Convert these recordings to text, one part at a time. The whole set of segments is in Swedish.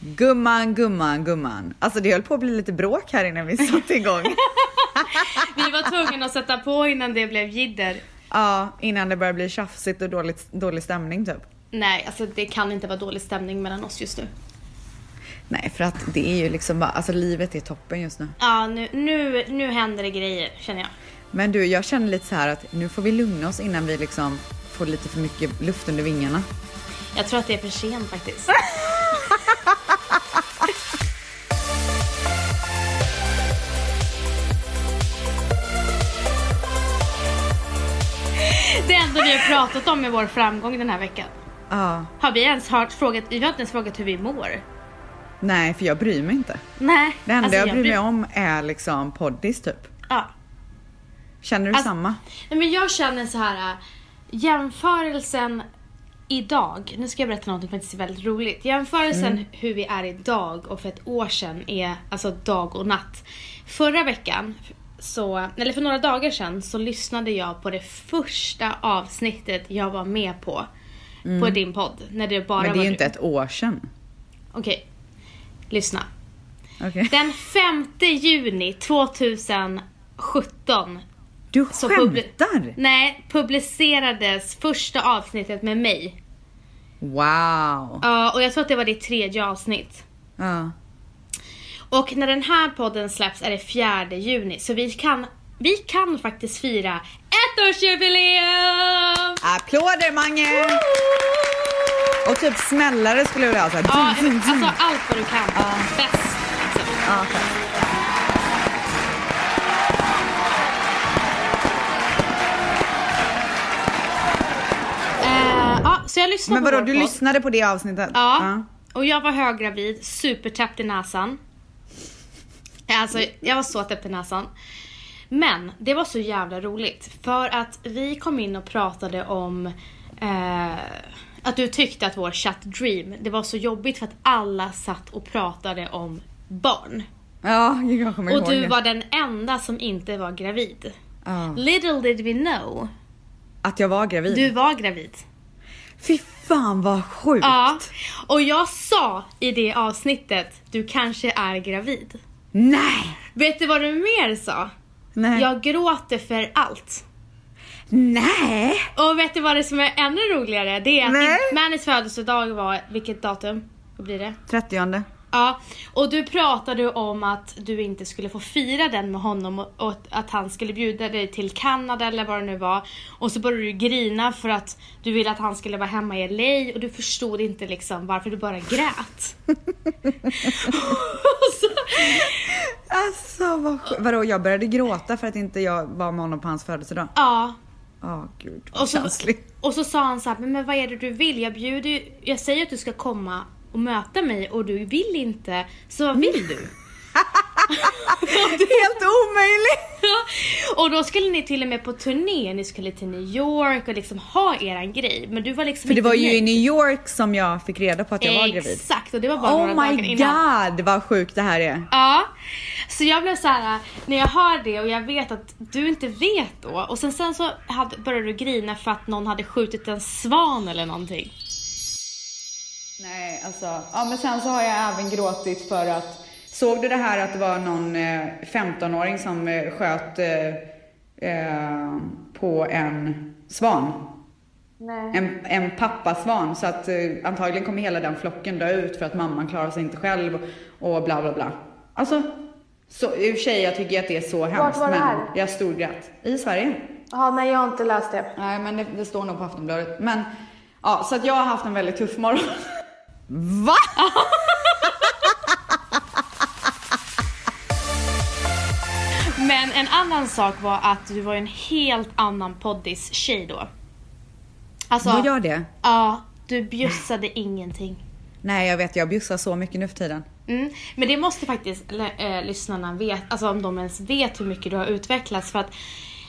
Gumman, gumman, gumman. Alltså det höll på att bli lite bråk här innan vi satte igång. Vi var tvungna att sätta på innan det blev jidder. ja, innan det började bli tjafsigt och dålig, dålig stämning typ. Nej, alltså det kan inte vara dålig stämning mellan oss just nu. Nej, för att det är ju liksom bara, alltså livet är toppen just nu. Ja, nu, nu, nu händer det grejer känner jag. Men du, jag känner lite så här att nu får vi lugna oss innan vi liksom får lite för mycket luft under vingarna. Jag tror att det är för sent faktiskt. Det enda vi har pratat om är vår framgång den här veckan. Ja. Har vi ens hört frågat, vi har inte ens frågat hur vi mår. Nej, för jag bryr mig inte. Nej. Det enda alltså, jag bryr mig om är liksom poddis typ. Ja. Känner du Alltså- samma? Nej, men jag känner så här äh, jämförelsen idag, nu ska jag berätta något som faktiskt är väldigt roligt. Jämförelsen Mm. hur vi är idag och för ett år sedan är alltså dag och natt. Förra veckan, så, eller för några dagar sedan, så lyssnade jag på det första avsnittet jag var med på. På din podd. När det bara Mm. Men det är var ju inte ett år sedan. Okej, lyssna. Okej. Den 5 juni 2017 Du skämtar? Nej, publicerades första avsnittet med mig. Wow. Ja, och jag tror att det var ditt tredje avsnitt. Ja. Och när den här podden släpps är det 4 juni, så vi kan, vi kan faktiskt fira ettårsjubileum! Applåder Mange! Och typ smällare skulle jag vilja ha. Så. Ja, alltså allt vad du kan. Bäst. Liksom. Ja. Eh, ja, så jag lyssnade Men på vadå, vår du podd. lyssnade på det avsnittet? Ja. Och jag var höggravid, supertäppt i näsan. Alltså, jag var så täppt i näsan. Men det var så jävla roligt för att vi kom in och pratade om eh, att du tyckte att vår chatt Dream, det var så jobbigt för att alla satt och pratade om barn. Ja, jag kommer Och ihåg du det. var den enda som inte var gravid. Ja. Little did we know, Att jag var gravid. du var gravid. Fy fan vad sjukt. Ja, och jag sa i det avsnittet, du kanske är gravid. Nej! Vet du vad du mer sa? Nej. Jag gråter för allt. Nej! Och vet du vad det som är ännu roligare? Det är att. Mannys födelsedag var, vilket datum? Vad blir det? 30 Ja, och du pratade om att du inte skulle få fira den med honom och, att han skulle bjuda dig till Kanada eller vad det nu var. Och så började du grina för att du ville att han skulle vara hemma i LA och du förstod inte liksom varför du bara grät. så, Alltså vad. Vadå, jag började gråta för att inte jag var med honom på hans födelsedag? ja, Ja, gud vad Och så, känsligt. och så sa han så här, men, men vad är det du vill? Jag bjuder ju- jag säger att du ska komma och möta mig och du vill inte, så vad vill du? Helt omöjligt! och då skulle ni till och med på turné, ni skulle till New York och liksom ha eran grej. Men du var liksom För det var ju i. New York som jag fick reda på att jag var gravid. Exakt, och det var bara Oh några dagar my innan. god vad sjukt det här är. Ja, så jag blev så här när jag hör det och jag vet att du inte vet då och sen, sen så hade, började du grina för att någon hade skjutit en svan eller någonting. Nej, alltså. Ja, men sen så har jag även gråtit för att Såg du det här att det var någon eh, 15-åring som eh, sköt eh, eh, på en svan? Nej. En, en pappasvan. Så att eh, antagligen kommer hela den flocken dö ut för att mamman klarar sig inte själv och, bla bla bla. Alltså, så, i och för sig jag tycker att det är så hemskt var det men här? jag storgrät. I Sverige. Ja, nej jag har inte läst det. Nej men det, det står nog på Aftonbladet. Men ja, så att jag har haft en väldigt tuff morgon. Va? Men en annan sak var att du var en helt annan poddis-tjej då. Alltså, Vad gör det? ja, du bjussade ingenting. Nej jag vet, jag bjussar så mycket nu för tiden. Mm. Men det måste faktiskt äh, lyssnarna veta, alltså om de ens vet hur mycket du har utvecklats. För att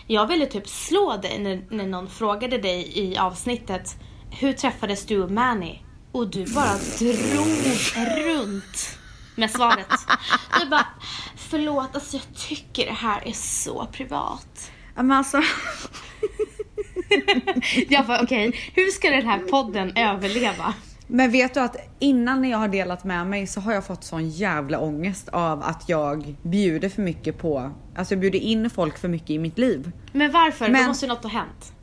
jag ville typ slå dig när, när någon frågade dig i avsnittet Hur träffades du och Manny? Och du bara drog runt med svaret. Du bara, förlåt alltså jag tycker det här är så privat. Ja, Men alltså, Jag bara okej, hur ska den här podden överleva? Men vet du att innan när jag har delat med mig så har jag fått sån jävla ångest av att jag bjuder för mycket på, alltså jag bjuder in folk för mycket i mitt liv. Men varför? Men- Då måste ju något ha hänt.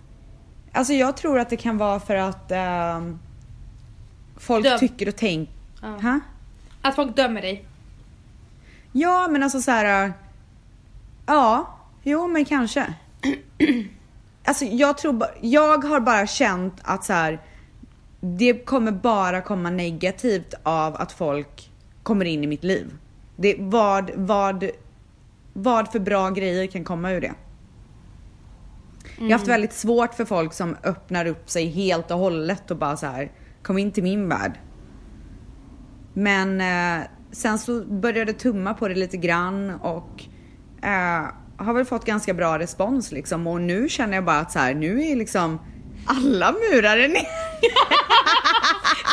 Alltså jag tror att det kan vara för att ehm, folk Döm. tycker och tänker... Ja. Att folk dömer dig. Ja men alltså så här. Ja, jo men kanske. Alltså jag tror jag har bara känt att så här. Det kommer bara komma negativt av att folk kommer in i mitt liv. Det, vad, vad, vad för bra grejer kan komma ur det? Jag har haft väldigt svårt för folk som öppnar upp sig helt och hållet och bara så här. Kom in till min värld. Men eh, sen så började jag tumma på det lite grann och eh, har väl fått ganska bra respons liksom. Och nu känner jag bara att så här, nu är liksom alla murar ner.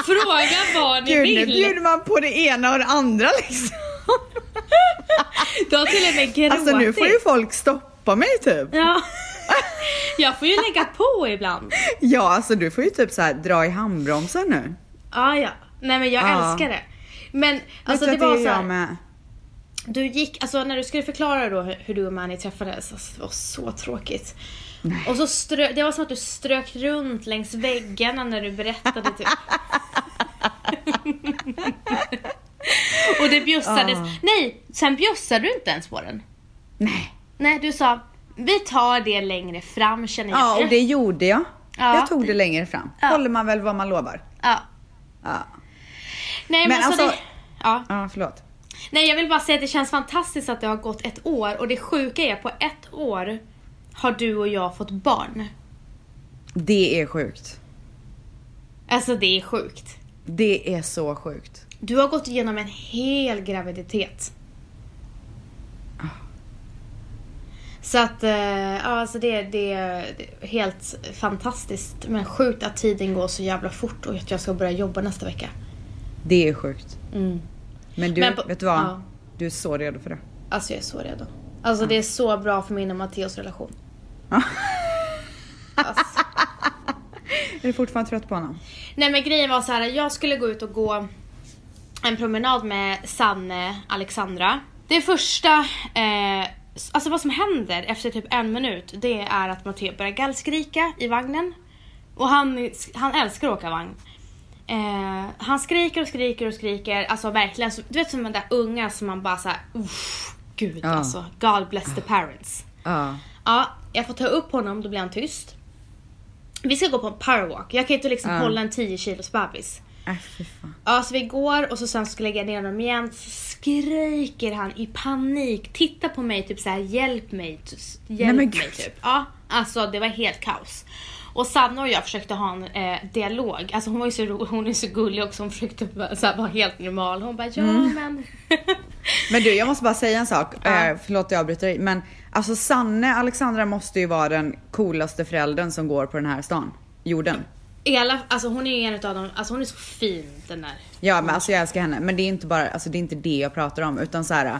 Fråga vad ni Gud, nu vill. bjuder man på det ena och det andra liksom. Du har till och med gråtit. Alltså nu får ju folk stoppa mig typ. Ja. Jag får ju lägga på ibland. Ja, alltså du får ju typ så här dra i handbromsen nu. Ja, ja. Nej men jag Ja. älskar det. Men alltså det var är så här, med. Du gick, alltså när du skulle förklara då hur, du och Manny träffades, alltså, det var så tråkigt. Och så strö, det var som att du strök runt längs väggarna när du berättade typ. och det bjussades. Ah. Nej, sen bjussade du inte ens på den. Nej. Nej, du sa vi tar det längre fram känner jag. Ja, och det gjorde jag. Ja. Jag tog det längre fram. Ja. Håller man väl vad man lovar. Ja. Ja, Nej men, Men alltså, alltså- det, ja. ja förlåt. Nej jag vill bara säga att det känns fantastiskt att det har gått ett år och det sjuka är på ett år har du och jag fått barn. Det är sjukt. Alltså det är sjukt. Det är så sjukt. Du har gått igenom en hel graviditet. Så att, eh, ja alltså det, det, är helt fantastiskt men sjukt att tiden går så jävla fort och att jag ska börja jobba nästa vecka. Det är sjukt. Mm. Men du, Men på- vet du vad? ja. Du är så redo för det. Alltså jag är så redo. Alltså det är så bra för min och Matteos relation. Ja. Alltså. Är du fortfarande trött på honom? Nej men grejen var så här, jag skulle gå ut och gå en promenad med Sanne, Alexandra. Det första, eh, alltså vad som händer efter typ en minut, det är att Matteo börjar gallskrika i vagnen. Och han, han älskar att åka vagn. Eh, han skriker och skriker och skriker, alltså verkligen, du vet som de där unga som man bara såhär, gud Ja. alltså, God bless the parents. Ja. Ja, jag får ta upp honom, då blir han tyst. Vi ska gå på en powerwalk, jag kan inte liksom Ja. hålla en 10 kilos bebis. Äh. Ja, så vi går och så sen ska jag lägga ner honom igen. Så skriker han i panik. Titta på mig typ så här, hjälp mig. Hjälp Nej, mig typ. Ja, alltså det var helt kaos. Och Sanna och jag försökte ha en eh, dialog. Alltså hon var ju så, ro- hon är så gullig också. Hon försökte vara, så här, vara helt normal. Hon bara, ja Mm. men. Men du, jag måste bara säga en sak. Ja. Eh, förlåt jag avbryter dig. Men alltså Sanne Alexandra måste ju vara den coolaste föräldern som går på den här stan. Jorden. Alla, alltså hon är ju en utav dem, alltså hon är så fin den där. Ja men alltså jag älskar henne. Men det är inte bara, alltså det är inte det jag pratar om. Utan så här.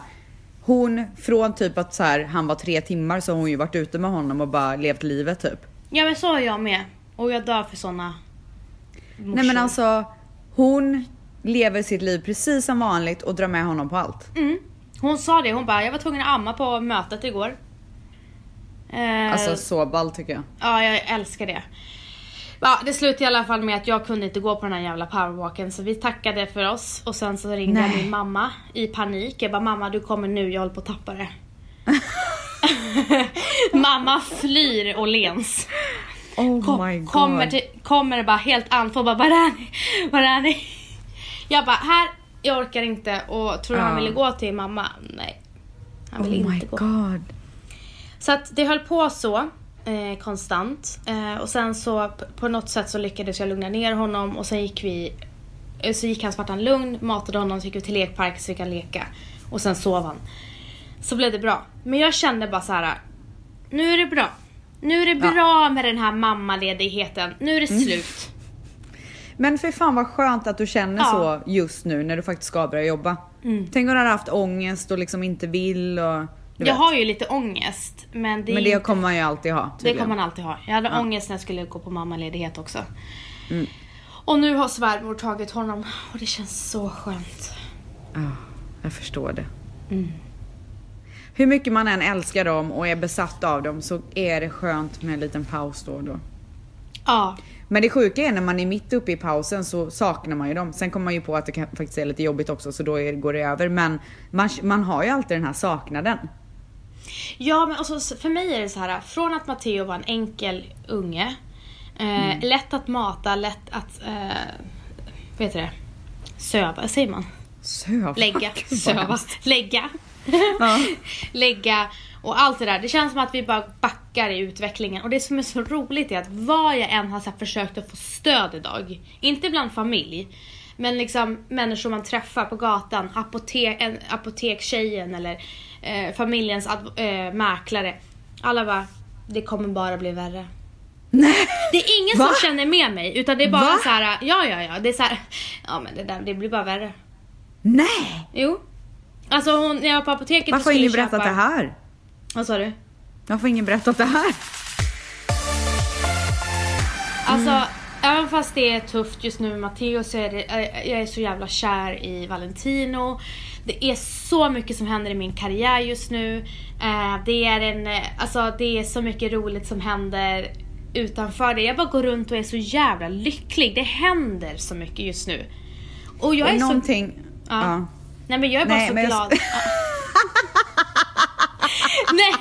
Hon, från typ att så här, han var tre timmar så har hon ju varit ute med honom och bara levt livet typ. Ja men så är jag med. Och jag dör för såna Nej men alltså, hon lever sitt liv precis som vanligt och drar med honom på allt. Mm. Hon sa det, hon bara jag var tvungen att amma på mötet igår. Eh, Alltså så ball tycker jag. Ja, jag älskar det. Ja, det slutade i alla fall med att jag kunde inte gå på den här jävla powerwalken så vi tackade för oss och sen så ringde jag Nej. min mamma i panik. Jag bara mamma du kommer nu, jag håller på att tappa det. mamma flyr och lens. Oh Kom, my god. kommer, till, kommer bara helt andfådd bara var är ni? Var är ni? Jag bara här, jag orkar inte och tror du han Ja. ville gå till mamma? Nej. Han ville Oh my inte gå. god. Så att det höll på så eh, konstant. Eh, och sen så på något sätt så lyckades jag lugna ner honom och sen gick vi eh, så gick han han lugn, matade honom, så gick vi till lekpark så vi kan leka. Och sen sov han. Så blev det bra. Men jag kände bara så här. Nu är det bra. Nu är det Ja. Mm. bra med den här mammaledigheten. Nu är det slut. Men för fan vad skönt att du känner Ja. så just nu när du faktiskt ska börja jobba. Mm. Tänk om du hade haft ångest och liksom inte vill och... Jag vet. har ju lite ångest. Men det, Men det inte- kommer man ju alltid ha Det tydligen. kommer man alltid ha. Jag hade Ja. ångest när jag skulle gå på mammaledighet också. Mm. Och nu har svärmor tagit honom och det känns så skönt. Ja, jag förstår det. Hur mycket man än älskar dem och är besatt av dem så är det skönt med en liten paus då och då. Ja, Men det sjuka är när man är mitt uppe i pausen så saknar man ju dem. Sen kommer man ju på att det kan faktiskt är lite jobbigt också så då går det över. Men man, man har ju alltid den här saknaden. Ja, men alltså, för mig är det så här, från att Matteo var en enkel unge, eh, lätt att mata, lätt att, eh, vad heter det, söva, säger man? Söva. Lägga, Gud, söva, lägga, Ja. lägga och allt det där. Det känns som att vi bara backar i utvecklingen och det som är så roligt är att vad jag än har så försökt att få stöd idag, inte bland familj, men liksom människor man träffar på gatan, apotek, en, apotekstjejen eller eh, familjens eh, mäklare. Alla bara, det kommer bara bli värre. Nej. Det är ingen Va? som känner med mig utan det är bara Va? så här, ja ja ja, det är så här, ja men det där, det blir bara värre. Nej! Jo. Alltså hon, när jag var på apoteket Varför har ingen berättat köpa... det här? Vad sa du? Varför har ingen berättat det här? Alltså, även fast det är tufft just nu med Matteo så är det, eh, jag är så jävla kär i Valentino. Det är så mycket som händer i min karriär just nu. Eh, det är en, eh, alltså det är så mycket roligt som händer utanför det. Jag bara går runt och är så jävla lycklig. Det händer så mycket just nu. Och jag är så... någonting... Ja. Ja. Nej men jag är bara Nej, så men glad. Ja. Nej!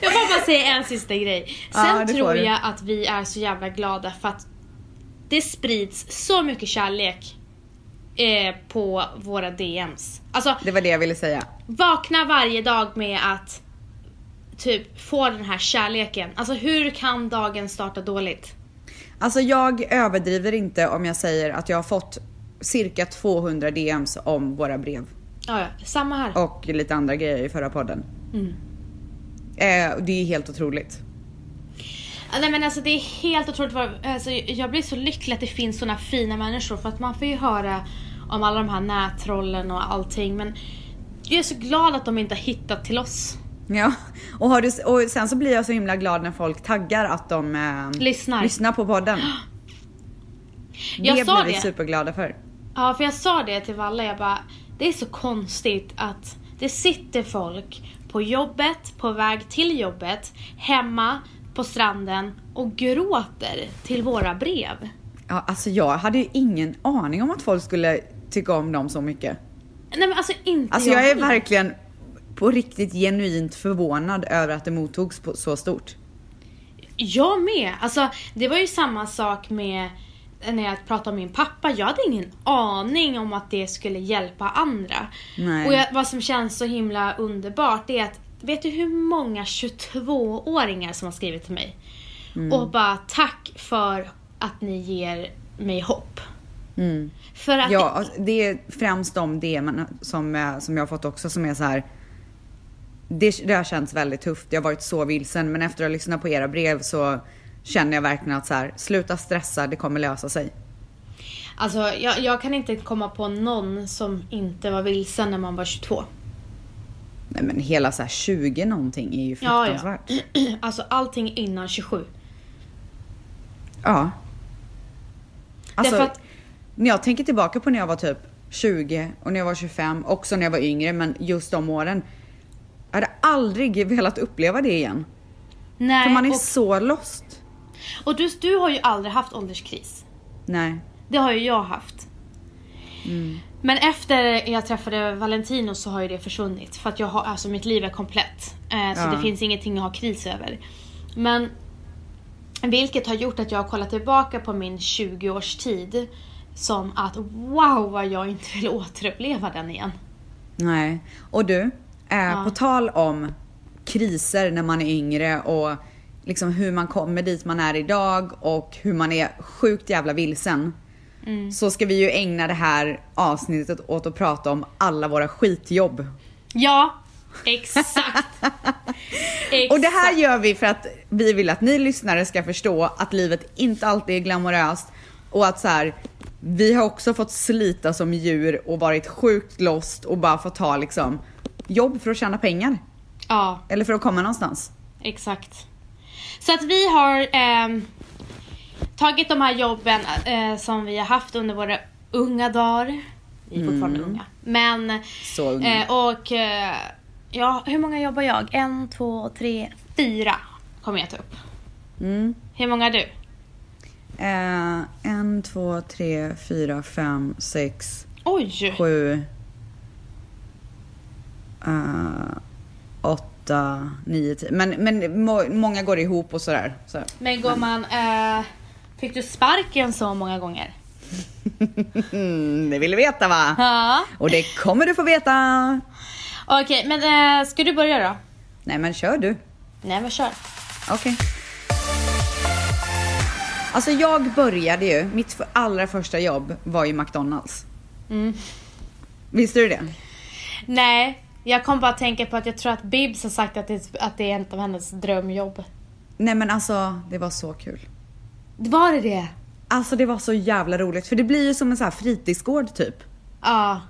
Jag får bara säga en sista grej. Ja, Sen får tror jag att vi är så jävla glada för att det sprids så mycket kärlek eh, på våra DMs. Alltså Det var det jag ville säga. vakna varje dag med att typ få den här kärleken. Alltså hur kan dagen starta dåligt? Alltså jag överdriver inte om jag säger att jag har fått cirka 200 DMs om våra brev. Ja, samma här. Och lite andra grejer i förra podden. Mm. Eh, det är helt otroligt. Nej men alltså det är helt otroligt. Alltså, jag blir så lycklig att det finns såna fina människor för att man får ju höra om alla de här nättrollen och allting men jag är så glad att de inte har hittat till oss. Ja, och, har du, och sen så blir jag så himla glad när folk taggar att de eh, Lyssnar. lyssnar på podden. Jag det blir vi det. superglada för. Ja för jag sa det till Valle, jag bara det är så konstigt att det sitter folk på jobbet, på väg till jobbet, hemma, på stranden och gråter till våra brev. Ja, alltså jag hade ju ingen aning om att folk skulle tycka om dem så mycket. Nej men alltså inte Alltså jag är heller. verkligen på riktigt genuint förvånad över att det mottogs på så stort. Jag med. Alltså, det var ju samma sak med när jag pratade om min pappa. Jag hade ingen aning om att det skulle hjälpa andra. Nej. Och jag, vad som känns så himla underbart är att vet du hur många 22-åringar som har skrivit till mig? Mm. Och bara tack för att ni ger mig hopp. Mm. För att Ja, alltså, det är främst de DMen som, som jag har fått också som är så här. Det, det har känts väldigt tufft. Jag har varit så vilsen men efter att ha lyssnat på era brev så känner jag verkligen att så här, sluta stressa, det kommer lösa sig. Alltså, jag, jag kan inte komma på någon som inte var vilsen när man var 22. Nej men hela så här 20 någonting är ju Ja, ja. fruktansvärt. Alltså allting innan 27. Ja. Alltså, Därför att- när jag tänker tillbaka på när jag var typ 20 och när jag var 25, också när jag var yngre, men just de åren. Jag hade aldrig velat uppleva det igen. Nej, För man är och, så lost. och du, du har ju aldrig haft ålderskris. Nej. Det har ju jag haft. Men efter jag träffade Valentino så har ju det försvunnit. För att jag har, alltså mitt liv är komplett. Eh, så Ja. det finns ingenting att ha kris över. Men vilket har gjort att jag har kollat tillbaka på min 20-årstid som att wow vad jag inte vill återuppleva den igen. Nej. Och du, eh, Ja. på tal om kriser när man är yngre och liksom hur man kommer dit man är idag och hur man är sjukt jävla vilsen. Mm. Så ska vi ju ägna det här avsnittet åt att prata om alla våra skitjobb. Ja, exakt. exakt. Och det här gör vi för att vi vill att ni lyssnare ska förstå att livet inte alltid är glamoröst och att så här, vi har också fått slita som djur och varit sjukt lost och bara fått ta liksom jobb för att tjäna pengar. Ja, Eller för att komma någonstans. Exakt. Så att vi har ehm, tagit de här jobben eh, som vi har haft under våra unga dagar. Vi är fortfarande unga. Men, Mm. Så unga. eh, och eh, ja, hur många jobbar jag? En, två, tre, fyra kommer jag ta upp. Mm. Hur många är du? Eh, en, två, tre, fyra, fem, sex, Oj! sju, eh, åtta, nio, tio. Men, men må, många går ihop och sådär. Så. Men gumman, eh, fick du sparken så många gånger? Det vill du veta va? Ja. Och det kommer du få veta. Okej, men eh, ska du börja då? Nej men kör du. Nej men kör. Okej. Alltså jag började ju, mitt för- allra första jobb var ju McDonalds. Mm. Visste du det? Nej, jag kom bara att tänka på att jag tror att Bibs har sagt att det, att det är ett av hennes drömjobb. Nej men alltså, det var så kul. Var det det? Alltså det var så jävla roligt för det blir ju som en sån här fritidsgård typ. Ja.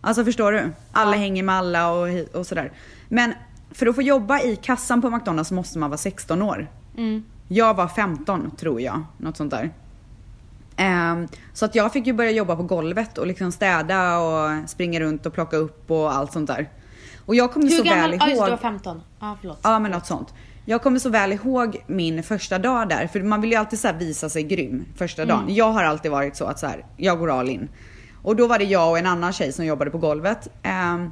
Alltså förstår du? Alla hänger med alla och, och sådär. Men för att få jobba i kassan på McDonalds måste man vara 16 år. Mm. Jag var 15 tror jag, något sånt där. Ehm, så att jag fick ju börja jobba på golvet och liksom städa och springa runt och plocka upp och allt sånt där. Och jag kommer Hur så gammal? väl just ihåg... det, du var 15. Ja förlåt. Ja men något sånt. Jag kommer så väl ihåg min första dag där, för man vill ju alltid så visa sig grym första dagen. Jag har alltid varit så att så här, jag går all in. Och då var det jag och en annan tjej som jobbade på golvet. Ehm,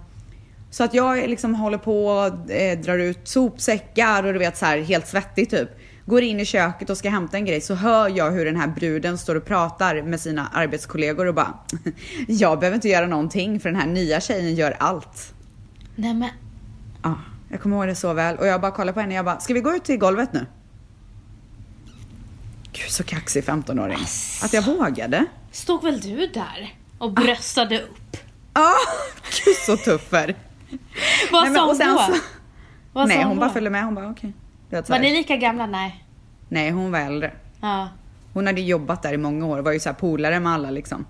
så att jag liksom håller på eh, drar ut sopsäckar och du vet så här helt svettig typ. Går in i köket och ska hämta en grej så hör jag hur den här bruden står och pratar med sina arbetskollegor och bara Jag behöver inte göra någonting för den här nya tjejen gör allt. Nej men. Ja, jag kommer ihåg det så väl. Och jag bara kollade på henne och jag bara, ska vi gå ut till golvet nu? Gud så kaxig 15-åring. Att jag vågade. Stod väl du där och bröstade upp? Ja, gud så tuffer. Vad sa hon då? så- Vad Nej hon då? bara följde med, hon bara okej. Du Var här. ni lika gamla? Nej. Nej hon var äldre. Ja. Hon hade jobbat där i många år, var ju så polare med alla liksom.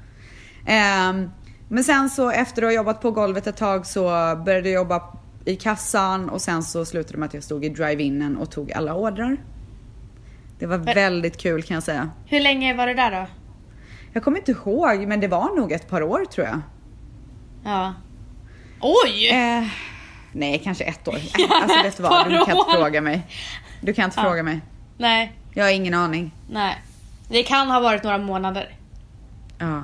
Ehm, men sen så efter att ha jobbat på golvet ett tag så började jag jobba i kassan och sen så slutade det med att jag stod i drive-inen och tog alla ordrar. Det var väldigt kul kan jag säga. Hur länge var du där då? Jag kommer inte ihåg men det var nog ett par år tror jag. Ja. Oj! Eh, nej, kanske ett år. Alltså vet du vad, du kan inte fråga mig. Du kan inte Ja. fråga mig. Nej, Jag har ingen aning. nej. Det kan ha varit några månader. Ja.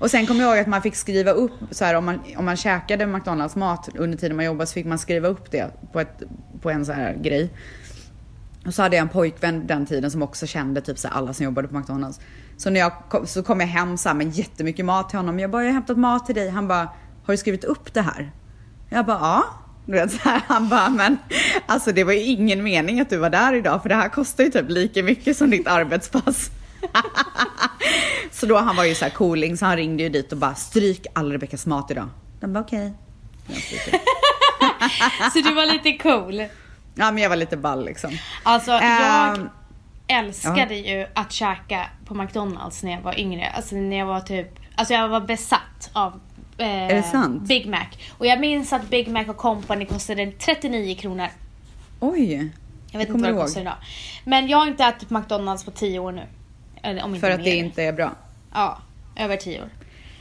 Och sen kommer jag ihåg att man fick skriva upp, så här, om, man, om man käkade McDonalds mat under tiden man jobbade så fick man skriva upp det på, ett, på en så här grej. Och så hade jag en pojkvän den tiden som också kände typ så här, alla som jobbade på McDonalds. Så när jag kom, så kom jag hem så här, med jättemycket mat till honom. Jag bara, jag har hämtat mat till dig. Han bara, har du skrivit upp det här? Jag bara, ja. Du vet, så här, han bara, men alltså det var ju ingen mening att du var där idag för det här kostar ju typ lika mycket som ditt arbetspass. så då han var ju så här cooling så han ringde ju dit och bara stryk all Rebeckas mat idag. De bara okej. Stryker. Så du var lite cool. Ja men jag var lite ball liksom. Alltså jag Ehm, älskade ju att käka på McDonalds när jag var yngre. Alltså när jag var typ, alltså jag var besatt av eh, Är det sant? Big Mac. Och jag minns att Big Mac och Company kostade 39 kronor. oj. Jag vet Jag inte vad det kostar idag. Men jag har inte ätit McDonalds på 10 år nu. Eller om inte För att mer. det inte är bra. Ja, över 10 år.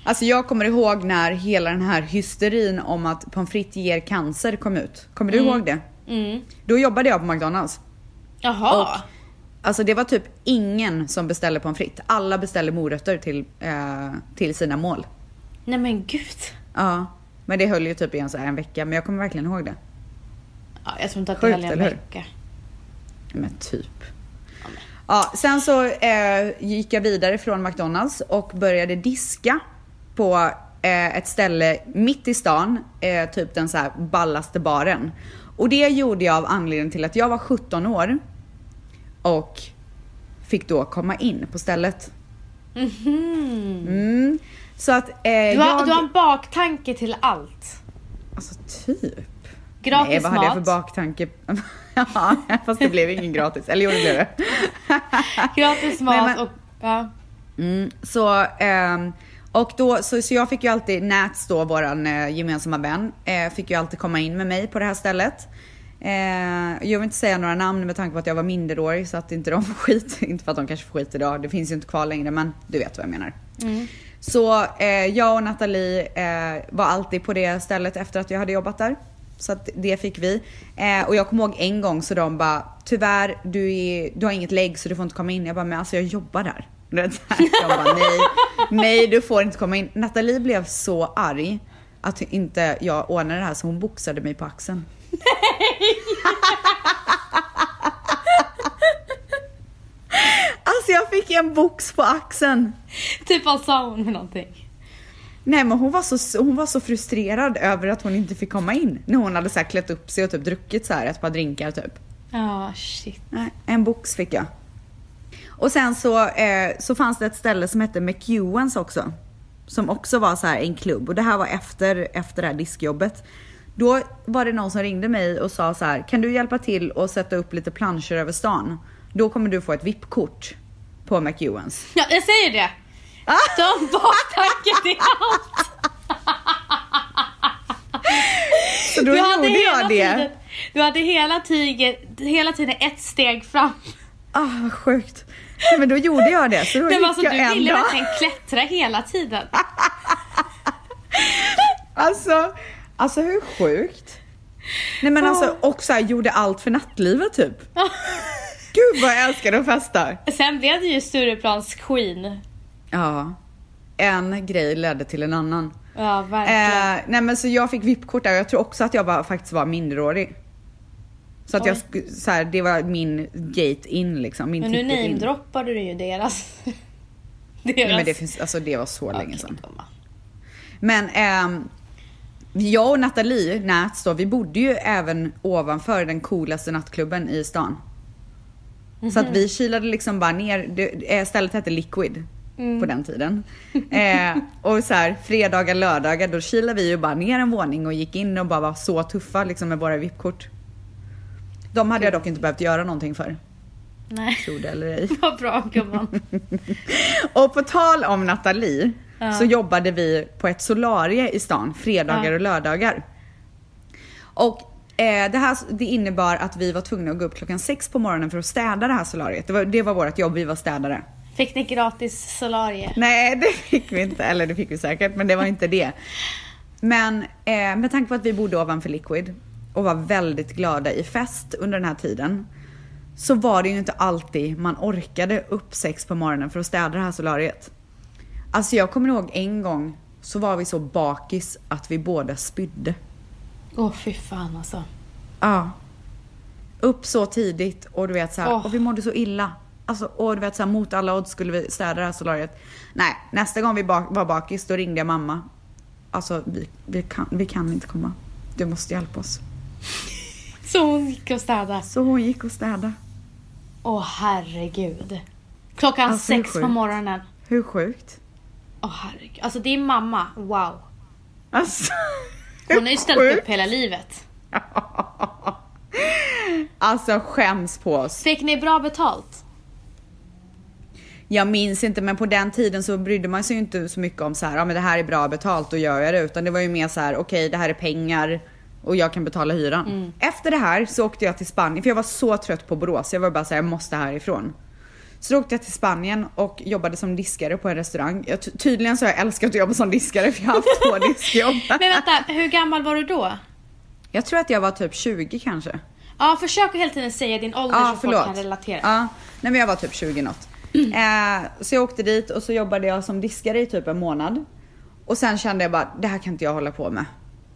Alltså jag kommer ihåg när hela den här hysterin om att pommes frites ger cancer kom ut. Kommer du ihåg det? Mm. Då jobbade jag på McDonalds. Jaha. Och Alltså det var typ ingen som beställde pommes frites. Alla beställde morötter till, eh, till sina mål. Nej men gud. Ja. Men det höll ju typ i en, så här en vecka. Men jag kommer verkligen ihåg det. Ja, jag tror inte att det Sjukt, höll en eller hur? vecka. Men typ. Ja, sen så eh, gick jag vidare från McDonalds och började diska på eh, ett ställe mitt i stan, eh, typ den så här ballaste baren. Och det gjorde jag av anledning till att jag var 17 år och fick då komma in på stället. Mhm. Mm. Så att eh, Du, har, jag... du har en baktanke till allt. Alltså typ. Gratis Nej, vad hade jag för mat. baktanke? ja, fast det blev ingen gratis. Eller jo, det blev det. Gratis mat Nej, men- och... Ja. Mm, så, ehm, och då, så, så jag fick ju alltid, Nats då, våran eh, gemensamma vän, eh, fick ju alltid komma in med mig på det här stället. Eh, jag vill inte säga några namn med tanke på att jag var minderårig så att inte de får skit. inte för att de kanske får skit idag, det finns ju inte kvar längre men du vet vad jag menar. Så eh, jag och Nathalie eh, var alltid på det stället efter att jag hade jobbat där. Så att det fick vi. Eh, och jag kommer ihåg en gång så de bara tyvärr du, är, du har inget lägg så du får inte komma in. Jag bara men alltså jag jobbar där. De bara nej, nej du får inte komma in. Nathalie blev så arg att inte jag ordnade det här så hon boxade mig på axeln. Alltså jag fick en box på axeln. Typ vad sa hon med någonting? Nej men hon var, så, hon var så frustrerad över att hon inte fick komma in. När hon hade så här klätt upp sig och typ druckit så här ett par drinkar typ. Ja, shit. Nej, en box fick jag. Och sen så, eh, så fanns det ett ställe som hette McEwans också. Som också var så här en klubb och det här var efter, efter det här diskjobbet. Då var det någon som ringde mig och sa så här, kan du hjälpa till och sätta upp lite planscher över stan? Då kommer du få ett VIP-kort på McEwans. Ja, jag säger det. En baktanke till allt. Så då Du gjorde hela jag det. tiden, du hade hela, tiden, hela tiden ett steg fram. Ah, vad sjukt. Nej, men då gjorde jag det. Så då Det var jag du ville verkligen klättra hela tiden. Alltså, alltså hur sjukt? Nej men alltså, och så här, gjorde allt för nattlivet typ. Gud vad jag älskade att festa. Sen blev det ju Stureplans Queen. Ja. En grej ledde till en annan. Ja, verkligen. Eh, nej men så jag fick VIP-kort där och jag tror också att jag var, faktiskt var minderårig. Så att jag, Oj. sk- så här, det var min gate in liksom, min Men nu namedroppade du ju deras... deras... Nej men det finns, alltså det var så länge Okej, sedan. gumman. Men ehm, jag och Nathalie Nats då, vi bodde ju även ovanför den coolaste nattklubben i stan. Så att vi kilade liksom bara ner, det, eh, stället hette Liquid på den tiden. Eh, och så här, fredagar, lördagar, då kilade vi ju bara ner en våning och gick in och bara var så tuffa liksom med våra VIP-kort. De hade jag dock inte behövt göra någonting för, Nej, tro det eller ej. vad bra gumman. Och på tal om Nathalie Ja. så jobbade vi på ett solarie i stan fredagar Ja. och lördagar. Och eh, det här det innebar att vi var tvungna att gå upp klockan sex på morgonen för att städa det här solariet. Det var, det var vårt jobb, vi var städare. Fick ni gratis solarie? Nej, det fick vi inte. Eller det fick vi säkert, men det var inte det. Men eh, med tanke på att vi bodde ovanför Liquid och var väldigt glada i fest under den här tiden så var det ju inte alltid man orkade upp sex på morgonen för att städa det här solariet. Alltså jag kommer ihåg en gång så var vi så bakis att vi båda spydde. Åh fy fan alltså. Ja. Upp så tidigt och du vet så här, Åh. och vi mådde så illa. Alltså, och du vet så här, mot alla odds skulle vi städa det här solariet. Nej, nästa gång vi bak, var bakis då ringde jag mamma. Alltså vi, vi, kan, vi kan inte komma. Du måste hjälpa oss. Så hon gick och städade. Så hon gick och städade. Åh herregud. Klockan Alltså, sex på morgonen. Hur sjukt? Åh herregud. Alltså din mamma, wow. Alltså, Hon har ju ställt sjukt? upp hela livet. Alltså skäms på oss. Fick ni bra betalt? Jag minns inte men på den tiden så brydde man sig ju inte så mycket om så här, ja men det här är bra betalt och gör jag det. Utan det var ju mer så här, okej det här är pengar och jag kan betala hyran. Efter det här så åkte jag till Spanien för jag var så trött på Borås. Jag var bara såhär, jag måste härifrån. Så då åkte jag till Spanien och jobbade som diskare på en restaurang. Jag, ty- tydligen så har jag älskat att jobba som diskare för jag har haft två diskjobb. Men vänta, hur gammal var du då? Jag tror att jag var typ 20 kanske. Ja, försök att hela tiden säga din ålder Ja, så folk kan relatera. Ja, nej men jag var typ 20 något. Eh, så jag åkte dit och så jobbade jag som diskare i typ en månad. Och sen kände jag bara, det här kan inte jag hålla på med.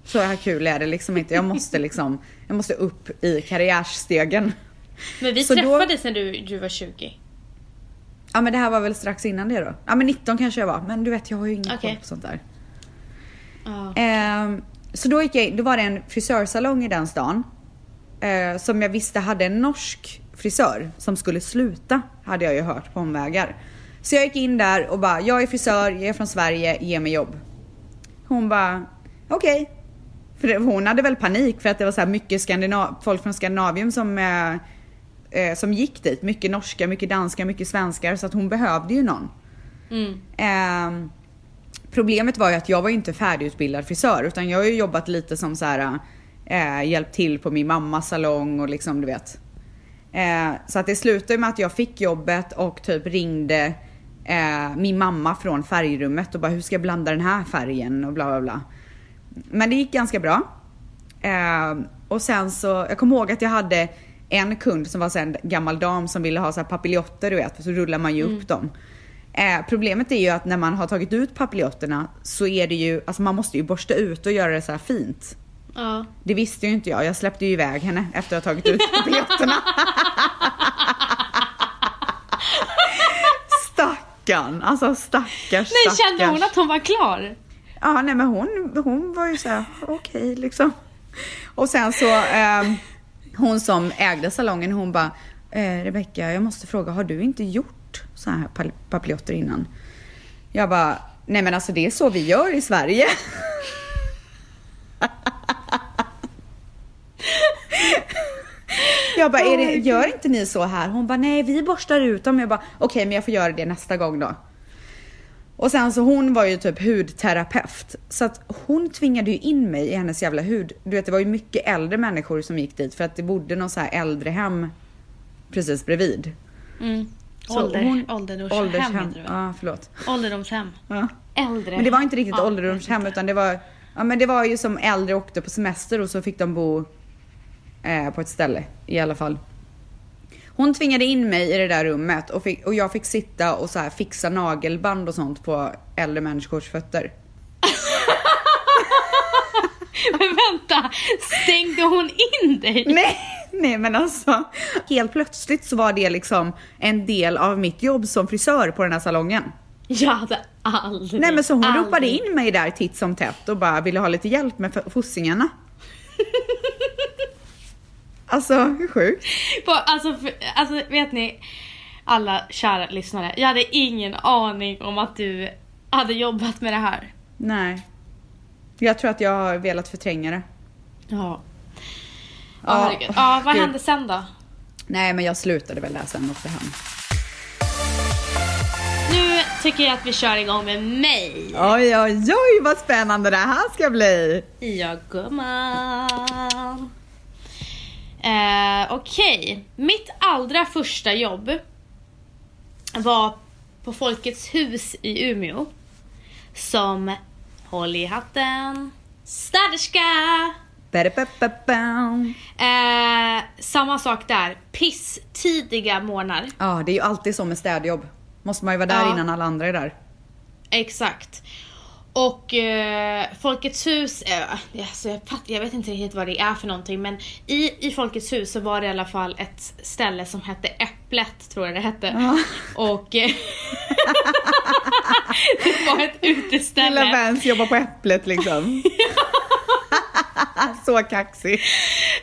Så här kul är det liksom inte. Jag måste liksom, jag måste upp i karriärstegen. Men vi Så då- träffades när du, du var 20. Ja men det här var väl strax innan det då. Ja men 19 kanske jag var. Men du vet jag har ju ingen Okej. koll på sånt där. Ja. Ehm, så då, gick jag, då var det en frisörsalong i den stan. eh, som jag visste hade en norsk frisör som skulle sluta, hade jag ju hört på omvägar. Så jag gick in där och bara, jag är frisör, jag är från Sverige, ge mig jobb. Hon bara, okej. För det- hon hade väl panik för att det var så här mycket Skandinav- folk från Skandinavien som, eh, eh, som gick dit. Mycket norska, mycket danska, mycket svenskar. Så att hon behövde ju någon. Mm. Ehm, problemet var ju att jag var ju inte färdigutbildad frisör utan jag har ju jobbat lite som så här eh, hjälpt till på min mammas salong och liksom du vet. Eh, så att det slutade med att jag fick jobbet och typ ringde eh, min mamma från färgrummet och bara hur ska jag blanda den här färgen och bla bla bla. Men det gick ganska bra. Eh, och sen så, jag kommer ihåg att jag hade en kund som var så en gammal dam som ville ha så här papiljotter du vet, så rullar man ju upp dem. Eh, problemet är ju att när man har tagit ut papiljonterna så är det ju, alltså man måste ju borsta ut och göra det så här fint. Ja. Det visste ju inte jag, jag släppte ju iväg henne efter att ha tagit ut papiljonterna. Stackarn, alltså stackars Nej, stackars. kände hon att hon var klar? Ja, nej men hon, hon var ju så här, okej liksom. Och sen så, ehm, hon som ägde salongen, hon bara, eh, Rebecka, jag måste fråga, har du inte gjort så här papiljotter innan? Jag bara, nej men alltså det är så vi gör i Sverige. Jag bara, det, gör inte ni så här? Hon bara, nej vi borstar ut dem. Jag bara, okej men jag får göra det nästa gång då. Och sen så hon var ju typ hudterapeut. Så att hon tvingade ju in mig i hennes jävla hud. Du vet det var ju mycket äldre människor som gick dit för att det bodde någon så här äldrehem precis bredvid. Mm. Så Ålder, hon- ålderdomshem väl? Ja, förlåt. Ålderdomshem. Ja. Äldre. Men det var inte riktigt Ja, ålderdomshem utan det var, ja men det var ju som äldre åkte på semester och så fick de bo eh, på ett ställe i alla fall. Hon tvingade in mig i det där rummet och, fick, och jag fick sitta och så här fixa nagelband och sånt på äldre människors fötter. Men vänta, stängde hon in dig? Nej, nej men alltså. Helt plötsligt så var det liksom en del av mitt jobb som frisör på den här salongen. Jag hade aldrig, Nej men så hon aldrig. ropade in mig där titt som tätt och bara ville ha lite hjälp med fossingarna. Alltså hur sjukt? På, alltså, för, alltså vet ni, alla kära lyssnare, jag hade ingen aning om att du hade jobbat med det här. Nej. Jag tror att jag har velat förtränga det. Ja. Ja, Ja, vad hände sen då? Nej men jag slutade väl sen och åkte hem. Nu tycker jag att vi kör igång med mig. Oj oj oj vad spännande det här ska bli! Ja, gumman. Eh, Okej, mitt allra första jobb var på Folkets hus i Umeå. Som, håll i hatten, städerska. Eh, samma sak där, piss-tidiga morgnar. Ja det är ju alltid så med städjobb. Måste man ju vara där Ja. innan alla andra är där. Exakt. Och eh, Folkets hus, eh, alltså jag, fatt, jag vet inte riktigt vad det är för någonting men i, i Folkets hus så var det i alla fall ett ställe som hette Äpplet, tror jag det hette. Ja. Och eh, det var ett Lilla uteställe. Vans jobbar på Äpplet liksom. så kaxig.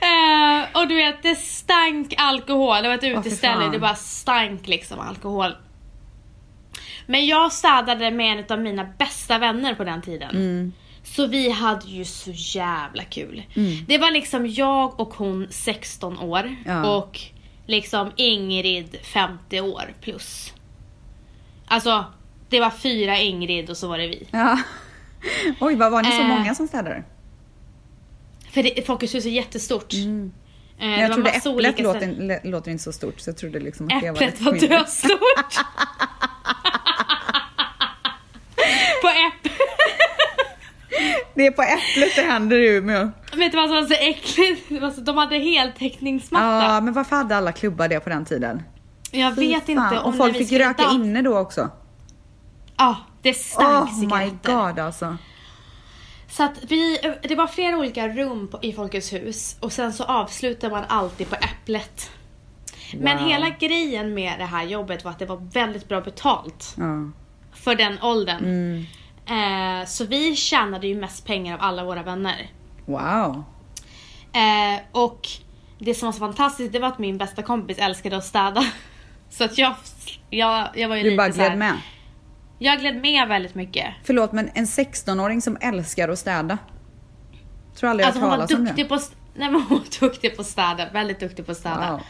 Eh, och du vet, det stank alkohol. Det var ett uteställe, fan. det bara stank liksom alkohol. Men jag städade med en av mina bästa vänner på den tiden. Mm. Så vi hade ju så jävla kul. Det var liksom jag och hon 16 år Ja. och liksom Ingrid 50 år plus. Alltså, det var fyra Ingrid och så var det vi. Ja. Oj, vad var ni så Eh. många som städade? För det, Folkets hus är jättestort. Eh, Mm. jag var trodde Äpplet låter, låter inte så stort så jag trodde liksom att det var Äpplet var mindre. på äpp... Det är på Äpplet det händer i Umeå. Vet du vad som var så äckligt? De hade heltäckningsmatta. Ja, men varför hade alla klubbar det på den tiden? jag Fy vet fan. inte om Och folk fick röka dans- inne då också. Ja, det stank Oh my cigaretter. god alltså. Så att vi, det var flera olika rum på, i Folkets hus och sen så avslutar man alltid på Äpplet. Men Wow. hela grejen med det här jobbet var att det var väldigt bra betalt Ja. För den åldern. Mm. Eh, så vi tjänade ju mest pengar av alla våra vänner. Wow. Eh, och det som var så fantastiskt det var att min bästa kompis älskade att städa. Så att jag, jag, jag var ju Du lite bara så här, gled med. Jag gled med väldigt mycket. Förlåt men en 16-åring som älskar att städa. Tror aldrig jag Alltså har talat om det. på, st- nej, men hon var duktig på att städa, väldigt duktig på att städa. Wow.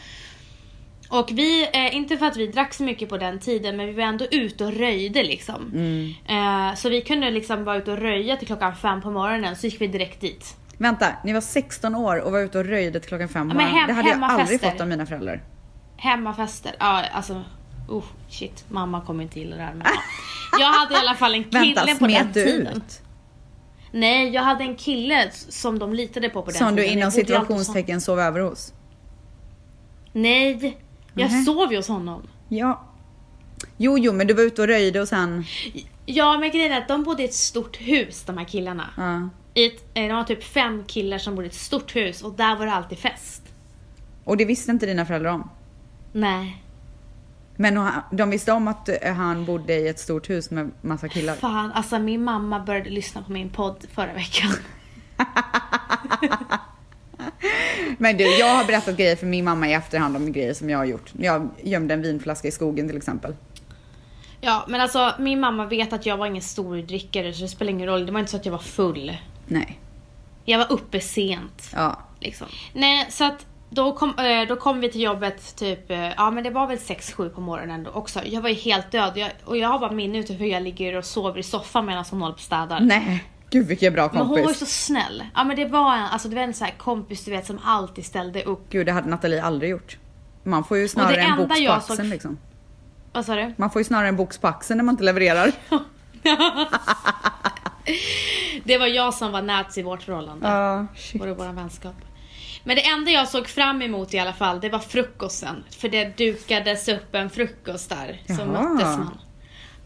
Och vi, eh, inte för att vi drack så mycket på den tiden, men vi var ändå ute och röjde liksom. Mm. Eh, så vi kunde liksom vara ute och röja till klockan fem på morgonen, så gick vi direkt dit. Vänta, ni var 16 år och var ute och röjde till klockan fem på morgonen. hem- Det hade jag aldrig fått av mina föräldrar. Hemmafester. Ja, alltså. Oh, shit. Mamma kommer inte gilla det här. Men ja. Jag hade i alla fall en kille Vänta, på den du tiden. ut? Nej, jag hade en kille som de litade på på den Som du tiden. inom alltid hos honom. situationstecken sov över hos? Nej, jag Nähä. sov ju hos honom. Ja. Jo, jo, men du var ute och röjde och sen... Ja, men grejen är att de bodde i ett stort hus, de här killarna. Ja. I ett, eh, de var typ fem killar som bodde i ett stort hus och där var det alltid fest. Och det visste inte dina föräldrar om? Nej, Men de visste om att eh, han bodde i ett stort hus med massa killar? fan alltså min mamma började lyssna på min podd förra veckan. Men du, jag har berättat grejer för min mamma i efterhand om grejer som jag har gjort. Jag gömde en vinflaska i skogen till exempel. Ja, men alltså min mamma vet att jag var ingen stor drickare så det spelar ingen roll. Det var inte så att jag var full. Nej. Jag var uppe sent. Ja. Liksom. Nej, så att då kom, eh, då kom vi till jobbet typ, eh, ja men det var väl 6-7 på morgonen då också. Jag var ju helt död jag, och jag har bara minne utav hur jag ligger och sover i soffan medan hon håller på och städar. Nej. Gud vilken bra Men hon var ju kompis. så snäll. Ja men det var en, alltså det var en sån här kompis du vet som alltid ställde upp. Gud, det hade Nathalie aldrig gjort. Man får ju snarare en box på axeln såg- liksom. Vad sa du? Man får ju snarare en box på axeln när man inte levererar. Det var jag som var nät i vårt förhållande. Ja, shit. Var det vår vänskap. Men det enda jag såg fram emot i alla fall, det var frukosten. För det dukades upp en frukost där. Så Jaha. möttes man.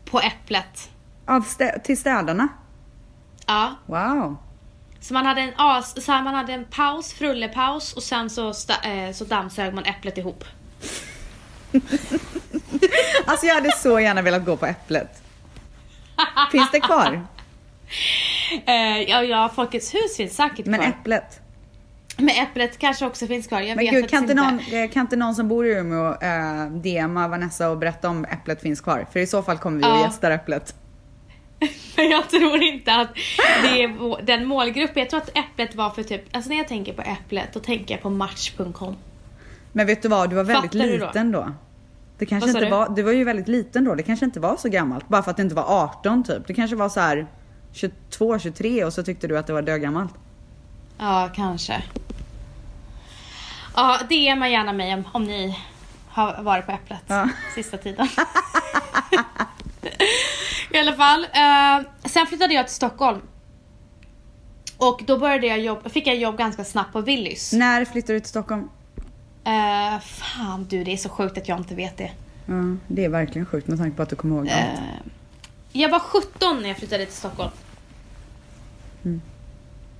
På Äpplet. Av stä- till städarna? Ja. Wow. Så man hade en, as, så här, man hade en paus, frullepaus och sen så, sta, eh, så dammsög man äpplet ihop. Alltså jag hade så gärna velat gå på Äpplet. Finns det kvar? Eh, ja, ja, Folkets hus finns säkert Men kvar. Äpplet? Men äpplet kanske också finns kvar. Jag Men vet gud, kan inte, någon, kan inte någon som bor i Umeå eh, DMa Vanessa och berätta om Äpplet finns kvar? För i så fall kommer vi Ja. gästar Äpplet. Men jag tror inte att det är den målgruppen. Jag tror att äpplet var för typ, alltså när jag tänker på äpplet då tänker jag på match.com. Men vet du vad, du var väldigt Fattar du då? liten då. Det kanske inte du? var, du var ju väldigt liten då, det kanske inte var så gammalt. Bara för att det inte var 18 typ. Det kanske var så här 22, 23 och så tyckte du att det var dögammalt. Ja, kanske. Ja, det är man gärna mig om, om ni har varit på Äpplet Ja. sista tiden. I alla fall. Eh, sen flyttade jag till Stockholm. Och då började jag jobb, fick jag jobb ganska snabbt på Willys. När flyttade du till Stockholm? Eh, fan du, det är så sjukt att jag inte vet det. Ja, det är verkligen sjukt med tanke på att du kommer ihåg allt. Eh, jag var 17 när jag flyttade till Stockholm.